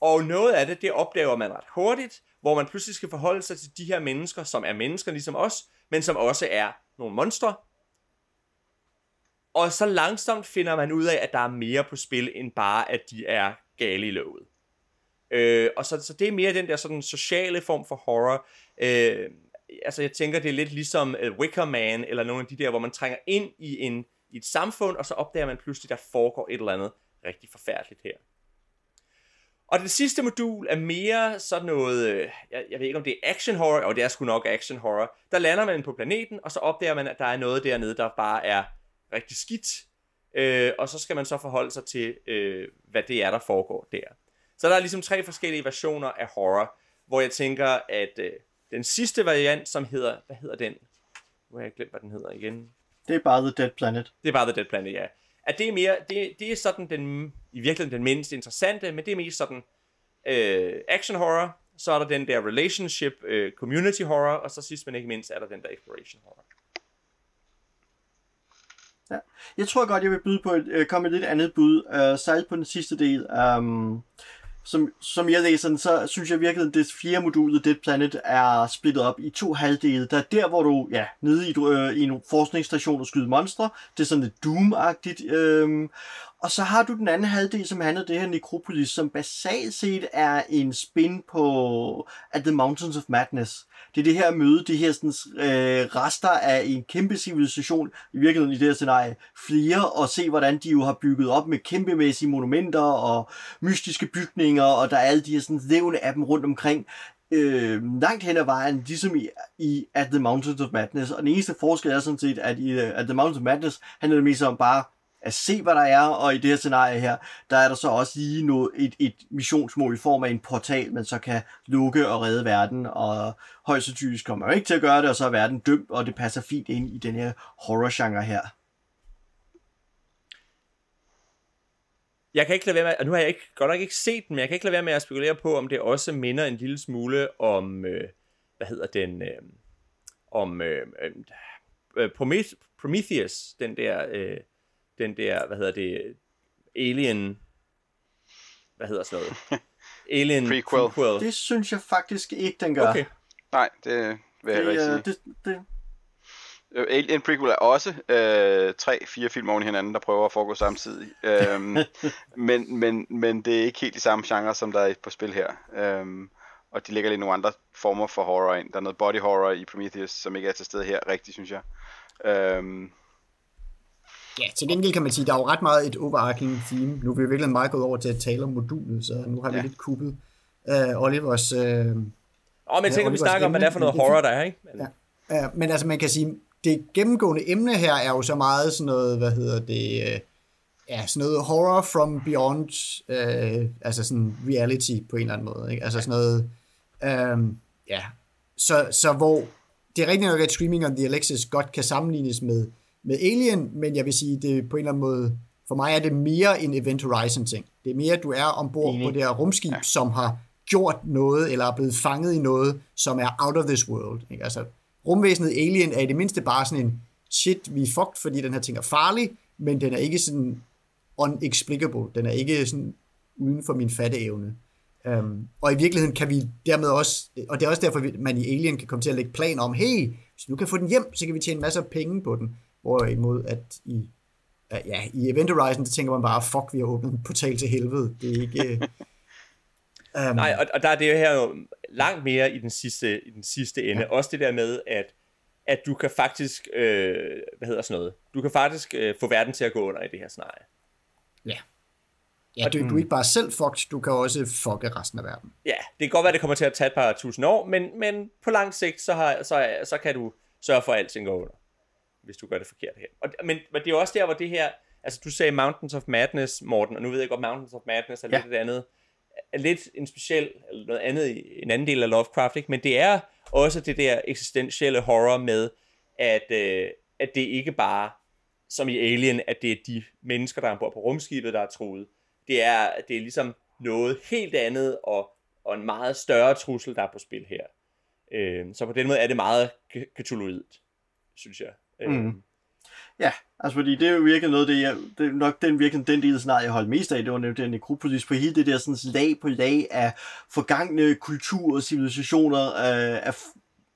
og noget af det, det opdager man ret hurtigt, hvor man pludselig skal forholde sig til de her mennesker, som er mennesker ligesom os, men som også er nogle monstre. Og så langsomt finder man ud af, at der er mere på spil, end bare, at de er gale i lovet. Øh, og så, så det er mere den der sådan sociale form for horror. Øh, altså jeg tænker, det er lidt ligesom uh, Wicker Man, eller nogle af de der, hvor man trænger ind i, en, i et samfund, og så opdager man pludselig, at der foregår et eller andet rigtig forfærdeligt her. Og det sidste modul er mere sådan noget, øh, jeg, jeg ved ikke om det er action horror, og det er sgu nok action horror. Der lander man på planeten, og så opdager man, at der er noget dernede, der bare er rigtig skidt. øh, og så skal man så forholde sig til, øh, hvad det er, der foregår der. Så der er ligesom tre forskellige versioner af horror, hvor jeg tænker, at øh, den sidste variant, som hedder, hvad hedder den? Nu har jeg glemt, hvad den hedder igen. Det er bare The Dead Planet. Det er bare The Dead Planet, ja. At det er mere, det, det er sådan den, i virkeligheden den mindst interessante, men det er mest sådan øh, action horror, så er der den der relationship, øh, community horror, og så sidst men ikke mindst er der den der exploration horror. Ja. Jeg tror godt, jeg vil byde på et, øh, komme med et lidt andet bud. øh, særligt på den sidste del. Um, som, som jeg læser den, så synes jeg virkelig, at det fjerde modul, Dead Planet, er splittet op i to halvdele. Der er der, hvor du, ja, nede i, øh, i en forskningsstation og skyder monstre. Det er sådan lidt Doom-agtigt. Øhm. Og så har du den anden halvdel, som handler om det her Necropolis, som basalt set er en spin på At the Mountains of Madness. Det er det her møde, det her sådan, øh, rester af en kæmpe civilisation, i virkeligheden i det her scenarie, flere, og se hvordan de jo har bygget op med kæmpemæssige monumenter og mystiske bygninger, og der er alle de her sådan levende af dem rundt omkring øh, langt hen ad vejen, ligesom i, i At the Mountains of Madness. Og den eneste forskel er sådan set, at i uh, At the Mountains of Madness handler det mest om bare at se, hvad der er, og i det her scenarie her, der er der så også lige noget, et, et missionsmål i form af en portal, man så kan lukke og redde verden, og højst sandsynligt kommer man ikke til at gøre det, og så er verden dømt, og det passer fint ind i den her horror-genre her. Jeg kan ikke lade være med, og nu har jeg ikke, godt nok ikke set den, men jeg kan ikke lade være med at spekulere på, om det også minder en lille smule om, øh, hvad hedder den, øh, om øh, øh, Prometheus, den der, øh, den der, hvad hedder det, Alien, hvad hedder sådan noget? Alien Prequel. prequel. Det synes jeg faktisk ikke, den gør. Okay. Nej, det vil jeg heller ikke sige. det, det, Øh, Alien Prequel er også øh, tre, fire film oven i hinanden, der prøver at foregå samtidig. øhm, men, men, men det er ikke helt de samme genre, som der er på spil her. Øhm, og de lægger lidt nogle andre former for horror ind. Der er noget body horror i Prometheus, som ikke er til stede her rigtigt, synes jeg. Øhm, Ja, til gengæld kan man sige, at der er jo ret meget et overarching theme. Nu er vi jo virkelig meget gået over til at tale om modulet, så nu har vi Ja. lidt kuppet uh, Olivers... Uh, Åh, men jeg tænker, vi Olivers snakker om, hvad det er for noget men horror, der er, ikke? Men, Ja. Ja, men altså man kan sige, det gennemgående emne her er jo så meget sådan noget, hvad hedder det, øh, ja, sådan noget horror from beyond, øh, altså sådan reality på en eller anden måde, ikke? Altså sådan noget, øh, ja, så, så hvor det er rigtigt nok, at Screaming on the Alexis godt kan sammenlignes med, med Alien, men jeg vil sige, det på en eller anden måde, for mig er det mere en Event Horizon ting. Det er mere, at du er ombord på det her rumskib, ja. som har gjort noget, eller er blevet fanget i noget, som er out of this world. Ikke? Altså, rumvæsenet Alien er i det mindste bare sådan en shit, vi er fucked, fordi den her ting er farlig, men den er ikke sådan unexplicable. Den er ikke sådan uden for min fatteevne. Um, og i virkeligheden kan vi dermed også, og det er også derfor, man i Alien kan komme til at lægge planer om, hey, hvis du kan få den hjem, så kan vi tjene masser af penge på den. Hvorimod at i, ja, i Event Horizon, så tænker man bare, fuck, vi har åbnet en portal til helvede. Det er ikke... Um, Nej, og, og der er det her jo langt mere i den sidste, i den sidste ende. Ja. Også det der med, at, at du kan faktisk, øh, hvad hedder sådan noget, du kan faktisk øh, få verden til at gå under i det her scenarie. Ja. Ja, du, du er ikke bare selv fucked, du kan også fucke resten af verden. Ja, det kan godt være, det kommer til at tage et par tusind år, men, men på lang sigt, så, har, så, så kan du sørge for, at alting går under, hvis du gør det forkert her. Og, men, men det er også der, hvor det her, altså du sagde Mountains of Madness, Morten, og nu ved jeg godt, Mountains of Madness er Ja. lidt et andet, er lidt en speciel, eller noget andet, en anden del af Lovecraft, ikke? men det er også det der eksistentielle horror med, at, øh, at det ikke bare, som i Alien, at det er de mennesker, der er ombord på rumskibet, der er truet. Det er, det er ligesom noget helt andet, og, og en meget større trussel, der er på spil her. Øh, så på den måde er det meget cthulhuidt, synes jeg. Øh, Mm. Ja, altså fordi det er jo virkelig noget, det er, det er nok den, virkelig, den del af scenariet, jeg holdt mest af, det var nemlig den nekropolis på hele det der sådan lag på lag af forgangne kulturer og civilisationer, øh, af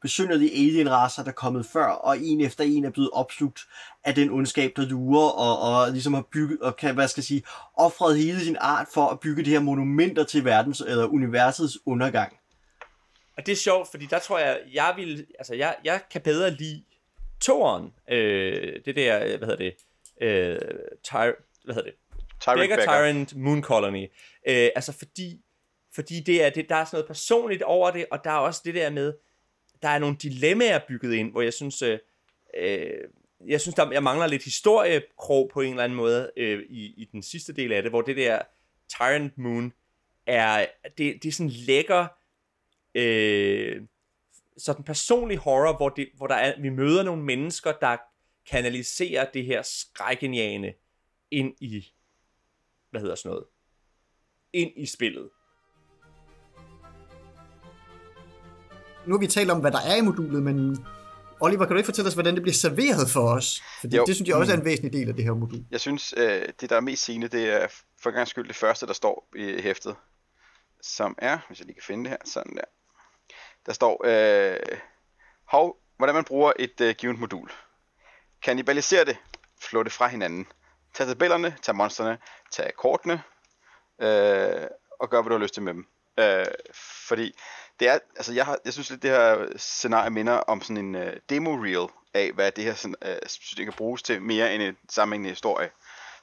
besynderlige alienraser, der er kommet før, og en efter en er blevet opslugt af den ondskab, der lurer, og, og ligesom har bygget, og kan, hvad skal jeg sige, offret hele sin art for at bygge det her monumenter til verdens, eller universets undergang. Og det er sjovt, fordi der tror jeg, jeg vil, altså jeg, jeg kan bedre lide toeren, øh, det der, hvad hedder det, øh, tyr, hvad hedder det, Tyrant Beggar Beggar. Tyrant Moon Colony. Øh, altså fordi, fordi det er, det, der er sådan noget personligt over det, og der er også det der med, der er nogle dilemmaer bygget ind, hvor jeg synes, øh, øh, jeg synes, der, jeg mangler lidt historiekrog på en eller anden måde øh, i, i den sidste del af det, hvor det der Tyrant Moon er, det, det er sådan lækker, øh, sådan personlig horror, hvor, det, hvor der er, vi møder nogle mennesker, der kanaliserer det her skrækkenjagende ind i, hvad hedder sådan noget, ind i spillet. Nu har vi talt om, hvad der er i modulet, men Oliver, kan du ikke fortælle os, hvordan det bliver serveret for os? Fordi jo. det synes jeg også er en væsentlig del af det her modul. Jeg synes, øh, det der er mest sigende, det er for gang skyld det første, der står i hæftet. Som er, hvis jeg lige kan finde det her, sådan der. Der står, øh, hov, hvordan man bruger et øh, givet modul. Kannibalisere det, flå det fra hinanden. Tag tabellerne, tag monsterne, tag kortene, øh, og gør, hvad du har lyst til med dem. Øh, fordi det er, altså jeg, har, jeg synes lidt, det her scenarie minder om sådan en øh, demo-reel af, hvad det her sådan, øh, det kan bruges til mere end en sammenhængende historie.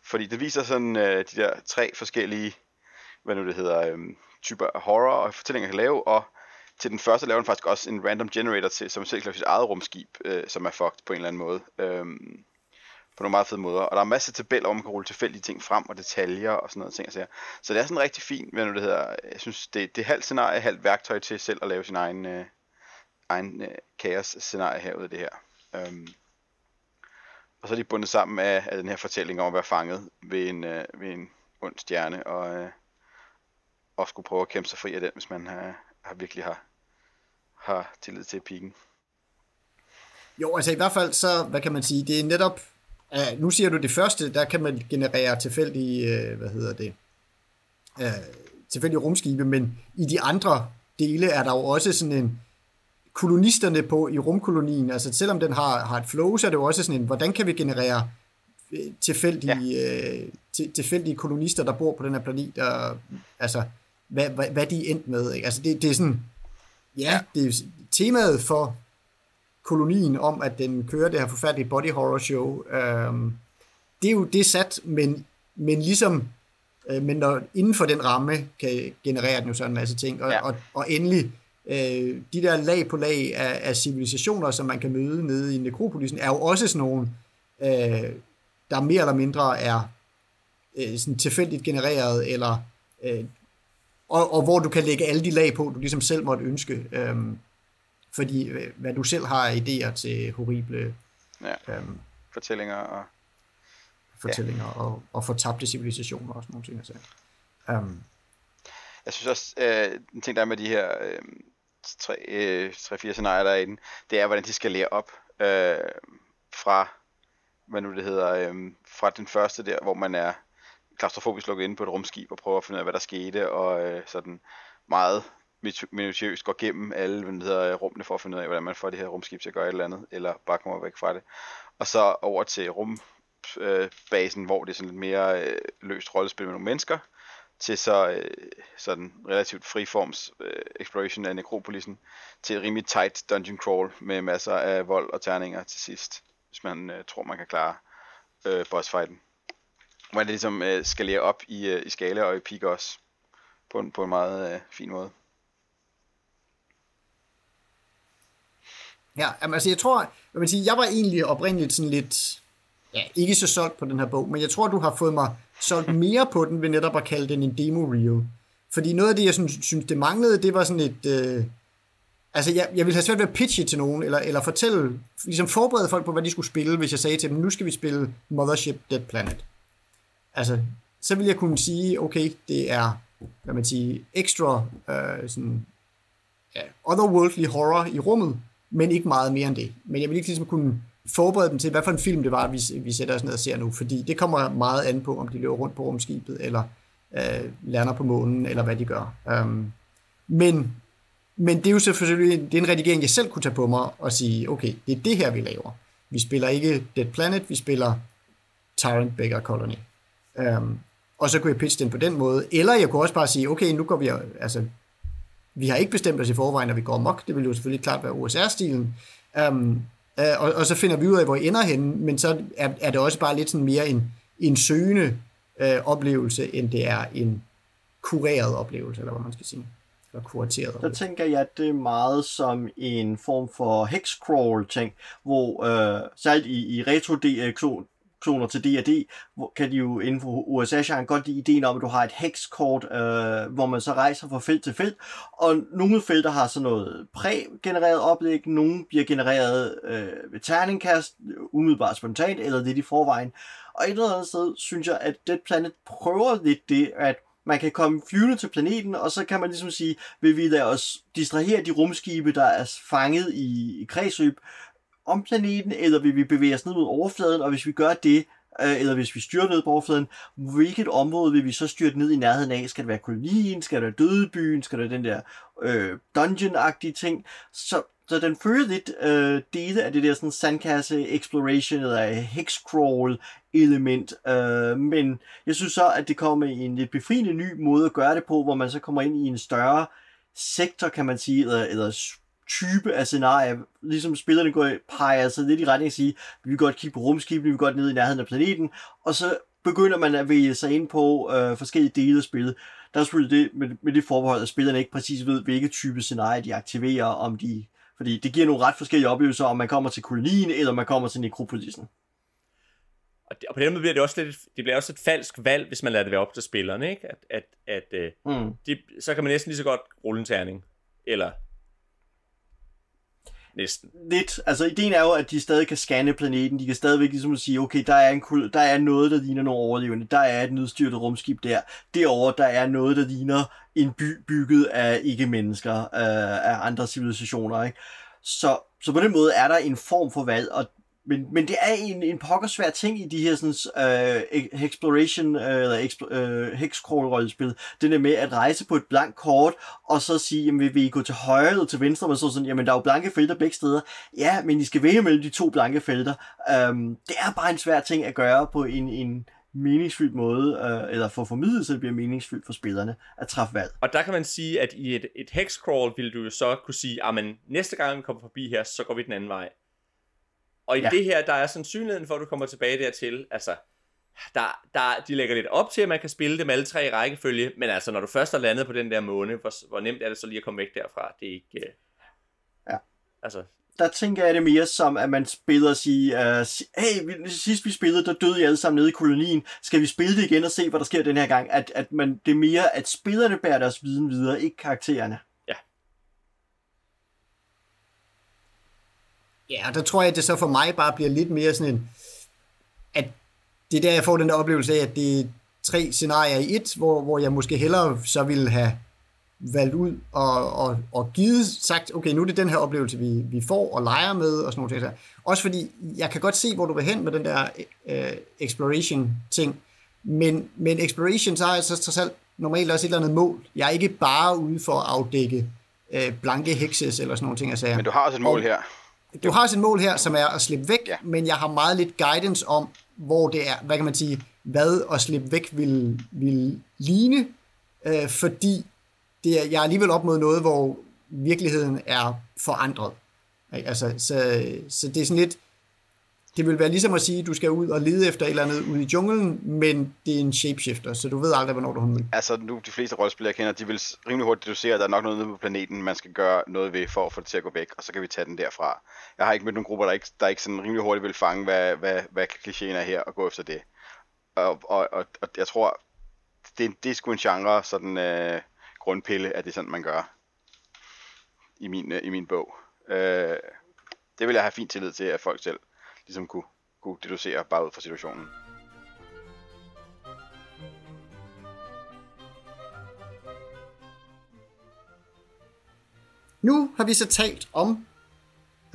Fordi det viser sådan øh, de der tre forskellige, hvad nu det hedder, øh, typer af horror og fortællinger kan lave, og til den første laver den faktisk også en random generator til, som selv sit eget rumskib, øh, som er fucked på en eller anden måde. Øhm, på nogle meget fede måder. Og der er masser af tabeller, hvor man kan rulle tilfældige ting frem, og detaljer og sådan noget ting. Så, så det er sådan rigtig fint, hvad nu det hedder. Jeg synes, det, det er halvt scenarie, halvt værktøj til selv at lave sin egen, øh, egen øh, kaos-scenarie herude af det her. Øhm, og så er de bundet sammen af, af den her fortælling om at være fanget ved en, øh, ved en ond stjerne, og, øh, og skulle prøve at kæmpe sig fri af den, hvis man har, har virkelig har, har tillid til piken. Jo, altså i hvert fald så, hvad kan man sige, det er netop Uh, nu siger du det første, der kan man generere tilfældige, uh, hvad hedder det, uh, tilfældige rumskibe, men i de andre dele er der jo også sådan en, kolonisterne på i rumkolonien, altså selvom den har, har et flow, så er det jo også sådan en, hvordan kan vi generere tilfældige, ja. uh, til, tilfældige kolonister, der bor på den her planet, og, altså, hvad, hvad, hvad de er endt med, ikke? Altså det, det er sådan, ja, det er temaet for kolonien om, at den kører det her forfærdelige body horror show. Øhm, det er jo det sat, men, men ligesom øh, men når, inden for den ramme kan generere den jo sådan en masse ting. Og, ja. og, og endelig, øh, de der lag på lag af, af civilisationer, som man kan møde nede i nekropolisen, er jo også sådan nogle, øh, der mere eller mindre er øh, sådan tilfældigt genereret, eller øh, og, og hvor du kan lægge alle de lag på, du ligesom selv måtte ønske. Øh, fordi øh, hvad du selv har idéer til horrible ja. øhm, fortællinger og fortællinger ja. og, og fortabte civilisationer og sådan nogle ting. Altså. Um, jeg synes også, øh, en ting der er med de her øh, tre, øh, tre, fire scenarier, der er i den, det er, hvordan de skal lære op øh, fra, hvad nu det hedder, øh, fra den første der, hvor man er klaustrofobisk lukket inde på et rumskib og prøver at finde ud af, hvad der skete, og øh, sådan meget minutiøst går gennem alle hvad hedder, øh, rummene for at finde ud af, hvordan man får det her rumskib til at gøre et eller andet, eller bare kommer væk fra det. Og så over til rumbasen, øh, hvor det er sådan lidt mere øh, løst rollespil med nogle mennesker, til så øh, sådan relativt friforms øh, exploration af nekropolisen, til rimelig tight dungeon crawl med masser af vold og terninger til sidst, hvis man øh, tror, man kan klare øh, bossfighten. Hvor det ligesom øh, skalerer op i, øh, i skala og i peak også, på en, på en meget øh, fin måde. Ja, altså jeg tror, jeg, vil sige, jeg var egentlig oprindeligt sådan lidt, ja, ikke så solgt på den her bog, men jeg tror, du har fået mig solgt mere på den ved netop at kalde den en demo reel. Fordi noget af det, jeg synes, synes det manglede, det var sådan et, øh, altså jeg, jeg ville have svært ved at pitche til nogen, eller, eller fortælle, ligesom forberede folk på, hvad de skulle spille, hvis jeg sagde til dem, nu skal vi spille Mothership Dead Planet. Altså, så vil jeg kunne sige, okay, det er, hvad man siger, ekstra, øh, sådan, ja, otherworldly horror i rummet, men ikke meget mere end det. Men jeg vil ikke ligesom kunne forberede dem til, hvad for en film det var, vi, vi sætter os ned og ser nu, fordi det kommer meget an på, om de løber rundt på rumskibet, eller øh, lander på månen, eller hvad de gør. Um, men, men det er jo selvfølgelig det er en redigering, jeg selv kunne tage på mig og sige, okay, det er det her, vi laver. Vi spiller ikke Dead Planet, vi spiller Tyrant Beggar Colony. Um, og så kunne jeg pitche den på den måde. Eller jeg kunne også bare sige, okay, nu går vi, altså, vi har ikke bestemt os i forvejen, når vi går mok. Det vil jo selvfølgelig klart være OSR-stilen. Um, uh, og, og så finder vi ud af, hvor I ender henne, men så er, er det også bare lidt sådan mere en, en søgende uh, oplevelse, end det er en kureret oplevelse, eller hvad man skal sige. eller kurateret Der tænker jeg, at det er meget som en form for hexcrawl-ting, hvor øh, særligt i, i kloner til D&D, kan de jo inden for USA-genren godt lide ideen om, at du har et hexkort, øh, hvor man så rejser fra felt til felt, og nogle felter har sådan noget prægenereret oplæg, nogle bliver genereret øh, ved terningkast, umiddelbart spontant, eller lidt i forvejen. Og et eller andet sted synes jeg, at Dead Planet prøver lidt det, at man kan komme flyvende til planeten, og så kan man ligesom sige, vil vi lade os distrahere de rumskibe, der er fanget i, i kredsløb om planeten, eller vil vi bevæge os ned mod overfladen, og hvis vi gør det, øh, eller hvis vi styrer ned på overfladen, hvilket område vil vi så styrte ned i nærheden af? Skal det være kolonien? Skal det være dødebyen? Skal det være den der øh, dungeon-agtige ting? Så, så den fører lidt øh, dele af det der sådan sandkasse exploration eller hexcrawl element, øh, men jeg synes så, at det kommer i en lidt befriende ny måde at gøre det på, hvor man så kommer ind i en større sektor, kan man sige, eller, eller type af scenarier, ligesom spillerne går, peger altså lidt i retning af at sige, vi vil godt kigge på rumskibene, vi vil godt ned i nærheden af planeten, og så begynder man at vælge sig ind på øh, forskellige dele af spillet. Der er selvfølgelig det med, med det forbehold, at spillerne ikke præcis ved, hvilke type scenarier de aktiverer, om de, fordi det giver nogle ret forskellige oplevelser, om man kommer til kolonien, eller man kommer til nekropolisen. Og, det, og på den måde bliver det også lidt, det bliver også et falsk valg, hvis man lader det være op til spillerne, ikke? At, at, at øh, Mm. det, så kan man næsten lige så godt rulle en terning. Eller næsten. lidt, altså ideen er jo, at de stadig kan scanne planeten, de kan stadigvæk ligesom sige, okay, der er, en, kul- der er noget, der ligner nogle overlevende, der er et nedstyrtet rumskib der, Derover der er noget, der ligner en by bygget af ikke-mennesker, øh, af andre civilisationer, ikke? Så, så på den måde er der en form for valg, og men, men det er en, en pokkersvær ting i de her sådan, øh, exploration øh, eller expl- øh, hexcrawl-rollespil. Det der med at rejse på et blankt kort, og så sige, jamen vil vi gå til højre eller til venstre, men så sådan, jamen der er jo blanke felter begge steder. Ja, men I skal vælge mellem de to blanke felter. Um, det er bare en svær ting at gøre på en, en meningsfyldt måde, øh, eller få formidlet, så det bliver meningsfyldt for spillerne at træffe valg. Og der kan man sige, at i et, et hexcrawl vil du jo så kunne sige, at næste gang vi kommer forbi her, så går vi den anden vej. Og i Ja. det her, der er sandsynligheden for, at du kommer tilbage dertil, altså, der, der, de lægger lidt op til, at man kan spille dem alle tre i rækkefølge, men altså, når du først er landet på den der måne, hvor, hvor nemt er det så lige at komme væk derfra? Det er ikke... Øh... Ja. Altså, der tænker jeg det mere som, at man spiller og siger, uh, hey, vi- sidst vi spillede, der døde I alle sammen nede i kolonien. Skal vi spille det igen og se, hvad der sker den her gang? At, at man, det er mere, at spillerne bærer deres viden videre, ikke karaktererne. Ja, og der tror jeg, at det så for mig bare bliver lidt mere sådan en, at det er der, jeg får den der oplevelse af, at det er tre scenarier i et, hvor, hvor jeg måske hellere så ville have valgt ud og, og, og givet sagt, okay, nu er det den her oplevelse, vi, vi får og leger med og sådan nogle ting. Også fordi, jeg kan godt se, hvor du vil hen med den der øh, exploration-ting, men, men exploration, så jeg så trods alt normalt også et eller andet mål. Jeg er ikke bare ude for at afdække øh, blanke hexes eller sådan nogle ting, jeg sagde. Men du har også et mål Og- her. Du har et mål her, som er at slippe væk, Ja. men jeg har meget lidt guidance om, hvor det er, hvad kan man sige, hvad at slippe væk vil, vil ligne, øh, fordi det er, jeg er alligevel op mod noget, hvor virkeligheden er forandret. Ikke? Altså, så, så det er sådan lidt, det vil være ligesom at sige, at du skal ud og lede efter et eller andet ude i junglen, men det er en shapeshifter, så du ved aldrig, hvornår du har. Altså, nu de fleste rollespillere jeg kender, de vil rimelig hurtigt deducere, at der er nok noget nede på planeten, man skal gøre noget ved for at få det til at gå væk, og så kan vi tage den derfra. Jeg har ikke mødt nogen grupper, der ikke, der ikke sådan rimelig hurtigt vil fange, hvad, hvad, hvad klichéen er her, og gå efter det. Og, og, og, og jeg tror, det, det er sgu en genre, sådan øh, grundpille, at det er sådan, man gør. I min, øh, i min bog. Øh, det vil jeg have fint tillid til, at folk selv ligesom kunne, kunne deducere bare ud fra situationen. Nu har vi så talt om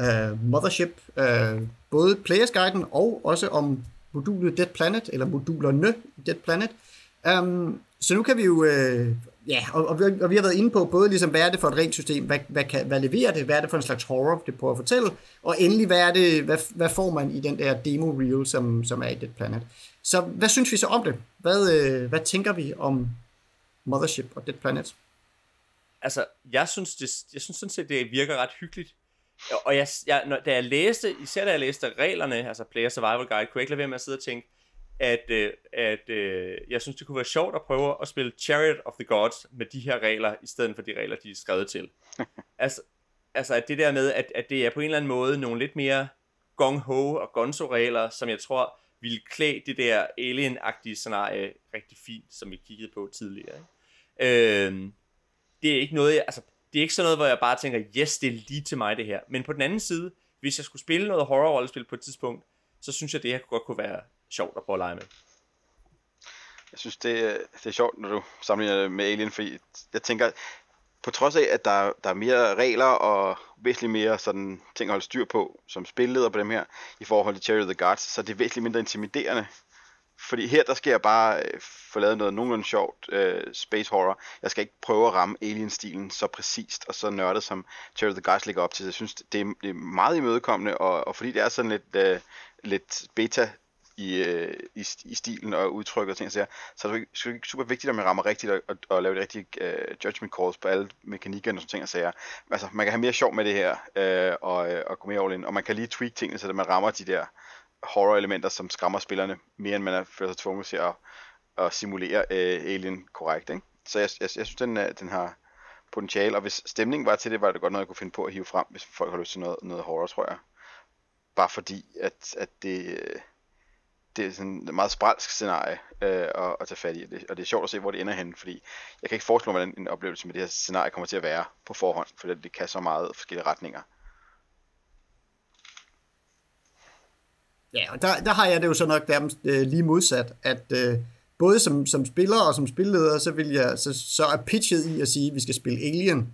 øh, Mothership, øh, både Players Guiden og også om modulet Dead Planet, eller modulerne i Dead Planet. Um, så nu kan vi jo, øh, ja, og, og, vi, og vi har været inde på både ligesom, hvad er det for et regelsystem, hvad, hvad, kan, hvad leverer det, hvad er det for en slags horror, det prøver at fortælle, og endelig, hvad, er det, hvad, hvad får man i den der demo reel, som, som er i Dead Planet. Så hvad synes vi så om det? Hvad, øh, hvad tænker vi om Mothership og Dead Planet? altså, jeg synes, det, jeg synes sådan set, det virker ret hyggeligt. Og- Og jeg, jeg, når, da jeg læste, især da jeg læste reglerne, altså Player Survival Guide, kunne jeg ikke lade være med at sidde og tænke, at, øh, at øh, jeg synes, det kunne være sjovt at prøve at spille Chariot of the Gods med de her regler, i stedet for de regler, de er skrevet til. altså, altså at det der med, at, at det er på en eller anden måde nogle lidt mere gong-ho og gonzo-regler, som jeg tror ville klæde det der alien-agtige scenarie rigtig fint, som vi kiggede på tidligere. Ikke? Øhm, det er ikke noget, jeg, altså, det er ikke sådan noget, hvor jeg bare tænker, yes, det er lige til mig det her. Men på den anden side, hvis jeg skulle spille noget horror-rollespil på et tidspunkt, så synes jeg, det her godt kunne være sjovt at prøve at lege med. Jeg synes, det, det er sjovt, når du sammenligner det med Alien, fordi jeg tænker, på trods af, at der, der er mere regler og væsentligt mere sådan ting at holde styr på, som spilleder på dem her, i forhold til Cherry of the Guards, så er det væsentligt mindre intimiderende. Fordi her, der skal jeg bare øh, få lavet noget nogenlunde sjovt øh, space horror. Jeg skal ikke prøve at ramme alien-stilen så præcist og så nørdet, som Cherry of the Guards ligger op til. Jeg synes, det er, det er meget imødekommende, og, og fordi det er sådan lidt, øh, lidt beta i, øh, i, i stilen og udtryk og ting, så, så er det jo ikke super vigtigt, at man rammer rigtigt og, og, og laver de rigtige øh, judgment calls på alle mekanikkerne og sådan ting og sager. Altså, man kan have mere sjov med det her, øh, og, øh, og gå mere all in, og man kan lige tweak tingene, så man rammer de der horror-elementer, som skræmmer spillerne, mere end man er føler sig tvunget til at, at simulere øh, Alien korrekt, ikke? Så jeg, jeg, jeg synes, den, øh, den har potentiale, og hvis stemningen var til det, var det godt noget, jeg kunne finde på at hive frem, hvis folk har lyst til noget, noget horror, tror jeg. Bare fordi, at, at det, øh, det er sådan et meget spralsk scenarie øh, at, at tage fat i, og det, og det er sjovt at se, hvor det ender hen, fordi jeg kan ikke forestille mig, hvordan en oplevelse med det her scenarie kommer til at være på forhånd, for det, det kan så meget forskellige retninger. Ja, og der, der har jeg det jo så nok nærmest øh, lige modsat, at øh, både som, som spiller og som spilleder, så, vil jeg, så, så er pitchet i at sige, at vi skal spille Alien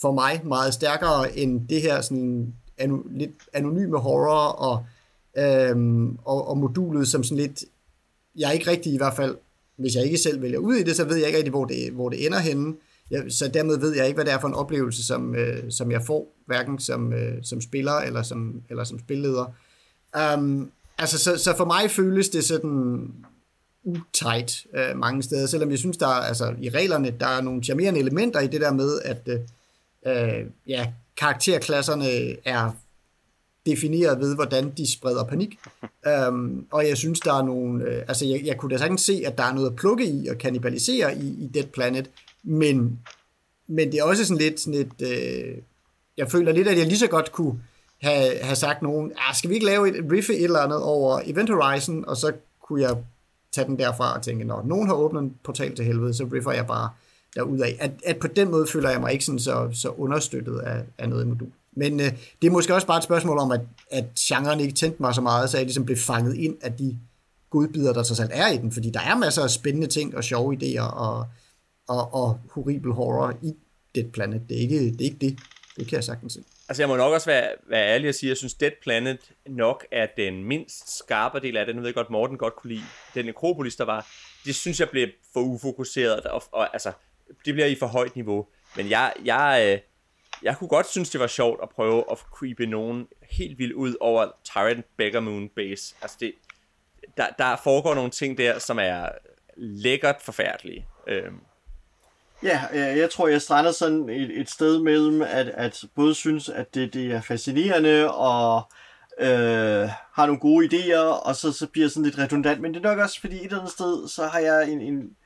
for mig meget stærkere end det her sådan anu, lidt anonyme horror og øhm, og, og modulet som sådan lidt, jeg er ikke rigtig i hvert fald, hvis jeg ikke selv vælger ud i det, så ved jeg ikke rigtig, hvor det, hvor det ender henne. Jeg, så dermed ved jeg ikke, hvad det er for en oplevelse, som, øh, som jeg får, hverken som, øh, som spiller eller som, eller som spilleder. Um, altså, så, så for mig føles det sådan utight øh, mange steder, selvom jeg synes, der er, altså, i reglerne, der er nogle charmerende elementer i det der med, at øh, øh ja, karakterklasserne er defineret ved, hvordan de spreder panik. Um, og jeg synes, der er nogle... Øh, altså, jeg, jeg kunne da sagtens se, at der er noget at plukke i og kannibalisere i, i Dead Planet, men, men det er også sådan lidt... Sådan et, øh, jeg føler lidt, at jeg lige så godt kunne have, have sagt nogen, ah, skal vi ikke lave et riffe et eller andet over Event Horizon, og så kunne jeg tage den derfra og tænke, når nogen har åbnet en portal til helvede, så riffer jeg bare derudad. At, at på den måde føler jeg mig ikke sådan så, så understøttet af, af noget modul. Men øh, det er måske også bare et spørgsmål om, at, at genren ikke tændte mig så meget, så jeg ligesom blev fanget ind af de godbidder, der så alt er i den, fordi der er masser af spændende ting og sjove idéer og, og, og horrible horror i Dead Planet. Det er ikke det. Er ikke det. det kan jeg sagtens se. Altså jeg må nok også være, være ærlig og sige, at jeg synes Dead Planet nok er den mindst skarpe del af det. Nu ved jeg godt, Morten godt kunne lide den nekropolis, der var. Det synes jeg blev for ufokuseret, og, og altså, det bliver i for højt niveau. Men jeg, jeg, øh, jeg kunne godt synes, det var sjovt at prøve at creepe nogen helt vildt ud over Tyrant Beggar Moon Base. Altså det, der, der foregår nogle ting der, som er lækkert forfærdelige. Øhm. Ja, jeg tror, jeg strander sådan et, et sted mellem, at, at både synes, at det, det er fascinerende og øh, har nogle gode idéer, og så, så bliver sådan lidt redundant. Men det er nok også, fordi et eller andet sted, så har jeg en, en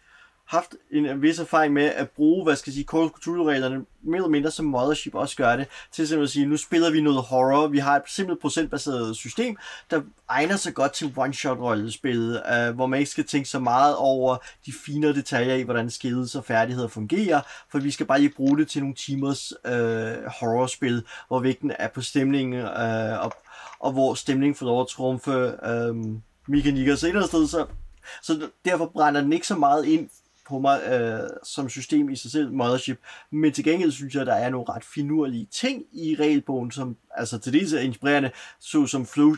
haft en vis erfaring med at bruge, hvad skal jeg sige, Call of Cthulhu-reglerne, mere eller mindre som Mothership også gør det, til simpelthen at sige, nu spiller vi noget horror, vi har et simpelt procentbaseret system, der egner sig godt til one-shot-rollespillet, øh, hvor man ikke skal tænke så meget over de finere detaljer i, hvordan skills og færdigheder fungerer, for vi skal bare lige bruge det til nogle timers øh, horrorspil, hvor vægten er på stemningen, øh, og, og hvor stemningen får lov at trumfe øh, mekanikker. Så et eller andet sted, så så derfor brænder den ikke så meget ind på mig øh, som system i sig selv, Mothership. Men til gengæld synes jeg, der er nogle ret finurlige ting i regelbogen, som altså til dels er inspirerende, såsom flow,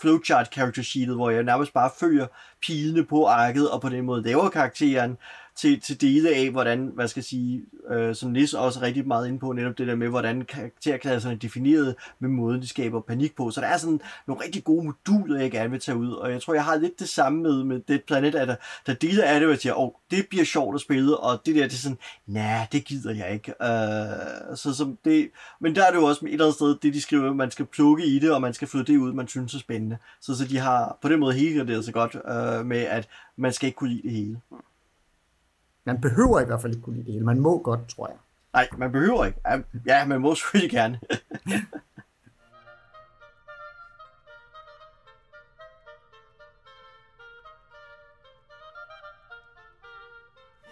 flowchart character sheetet, hvor jeg nærmest bare følger pilene på arket, og på den måde laver karakteren til, til dele af, hvordan, hvad skal jeg sige, øh, som Nis også er rigtig meget inde på, netop det der med, hvordan karakterklasserne er defineret med måden, de skaber panik på. Så der er sådan nogle rigtig gode moduler, jeg gerne vil tage ud, og jeg tror, jeg har lidt det samme med, med det Planet, at der, der dele af det, hvor jeg siger, åh, oh, det bliver sjovt at spille, og det der, det er sådan, nej, det gider jeg ikke. Øh, så som det, men der er det jo også et eller andet sted, det de skriver, man skal plukke i det, og man skal flytte det ud, man synes er spændende. Så, så de har på den måde hele det sig godt øh, med, at man skal ikke kunne lide det hele. Mm. Man behøver i hvert fald ikke kunne lide det hele. Man må godt, tror jeg. Nej, man behøver ikke. Ja, man må selvfølgelig gerne.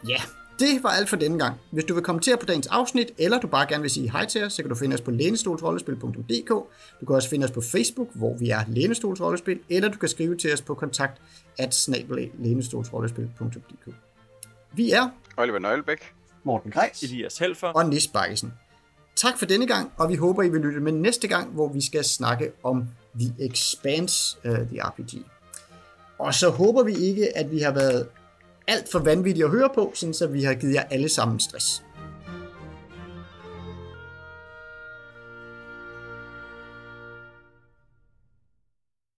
Ja, det var alt for denne gang. Hvis du vil kommentere på dagens afsnit, eller du bare gerne vil sige hej til os, så kan du finde os på lænestolsrollespil.dk. Du kan også finde os på Facebook, hvor vi er Lænestolsrollespil, eller du kan skrive til os på kontakt at Vi er Oliver Nøglebæk, Morten Grejs, Elias Helfer og Nis Bakkesen. Tak for denne gang, og vi håber, I vil lytte med næste gang, hvor vi skal snakke om The Expanse, uh, The RPG. Og så håber vi ikke, at vi har været alt for vanvittigt at høre på, sådan så vi har givet jer alle sammen stress.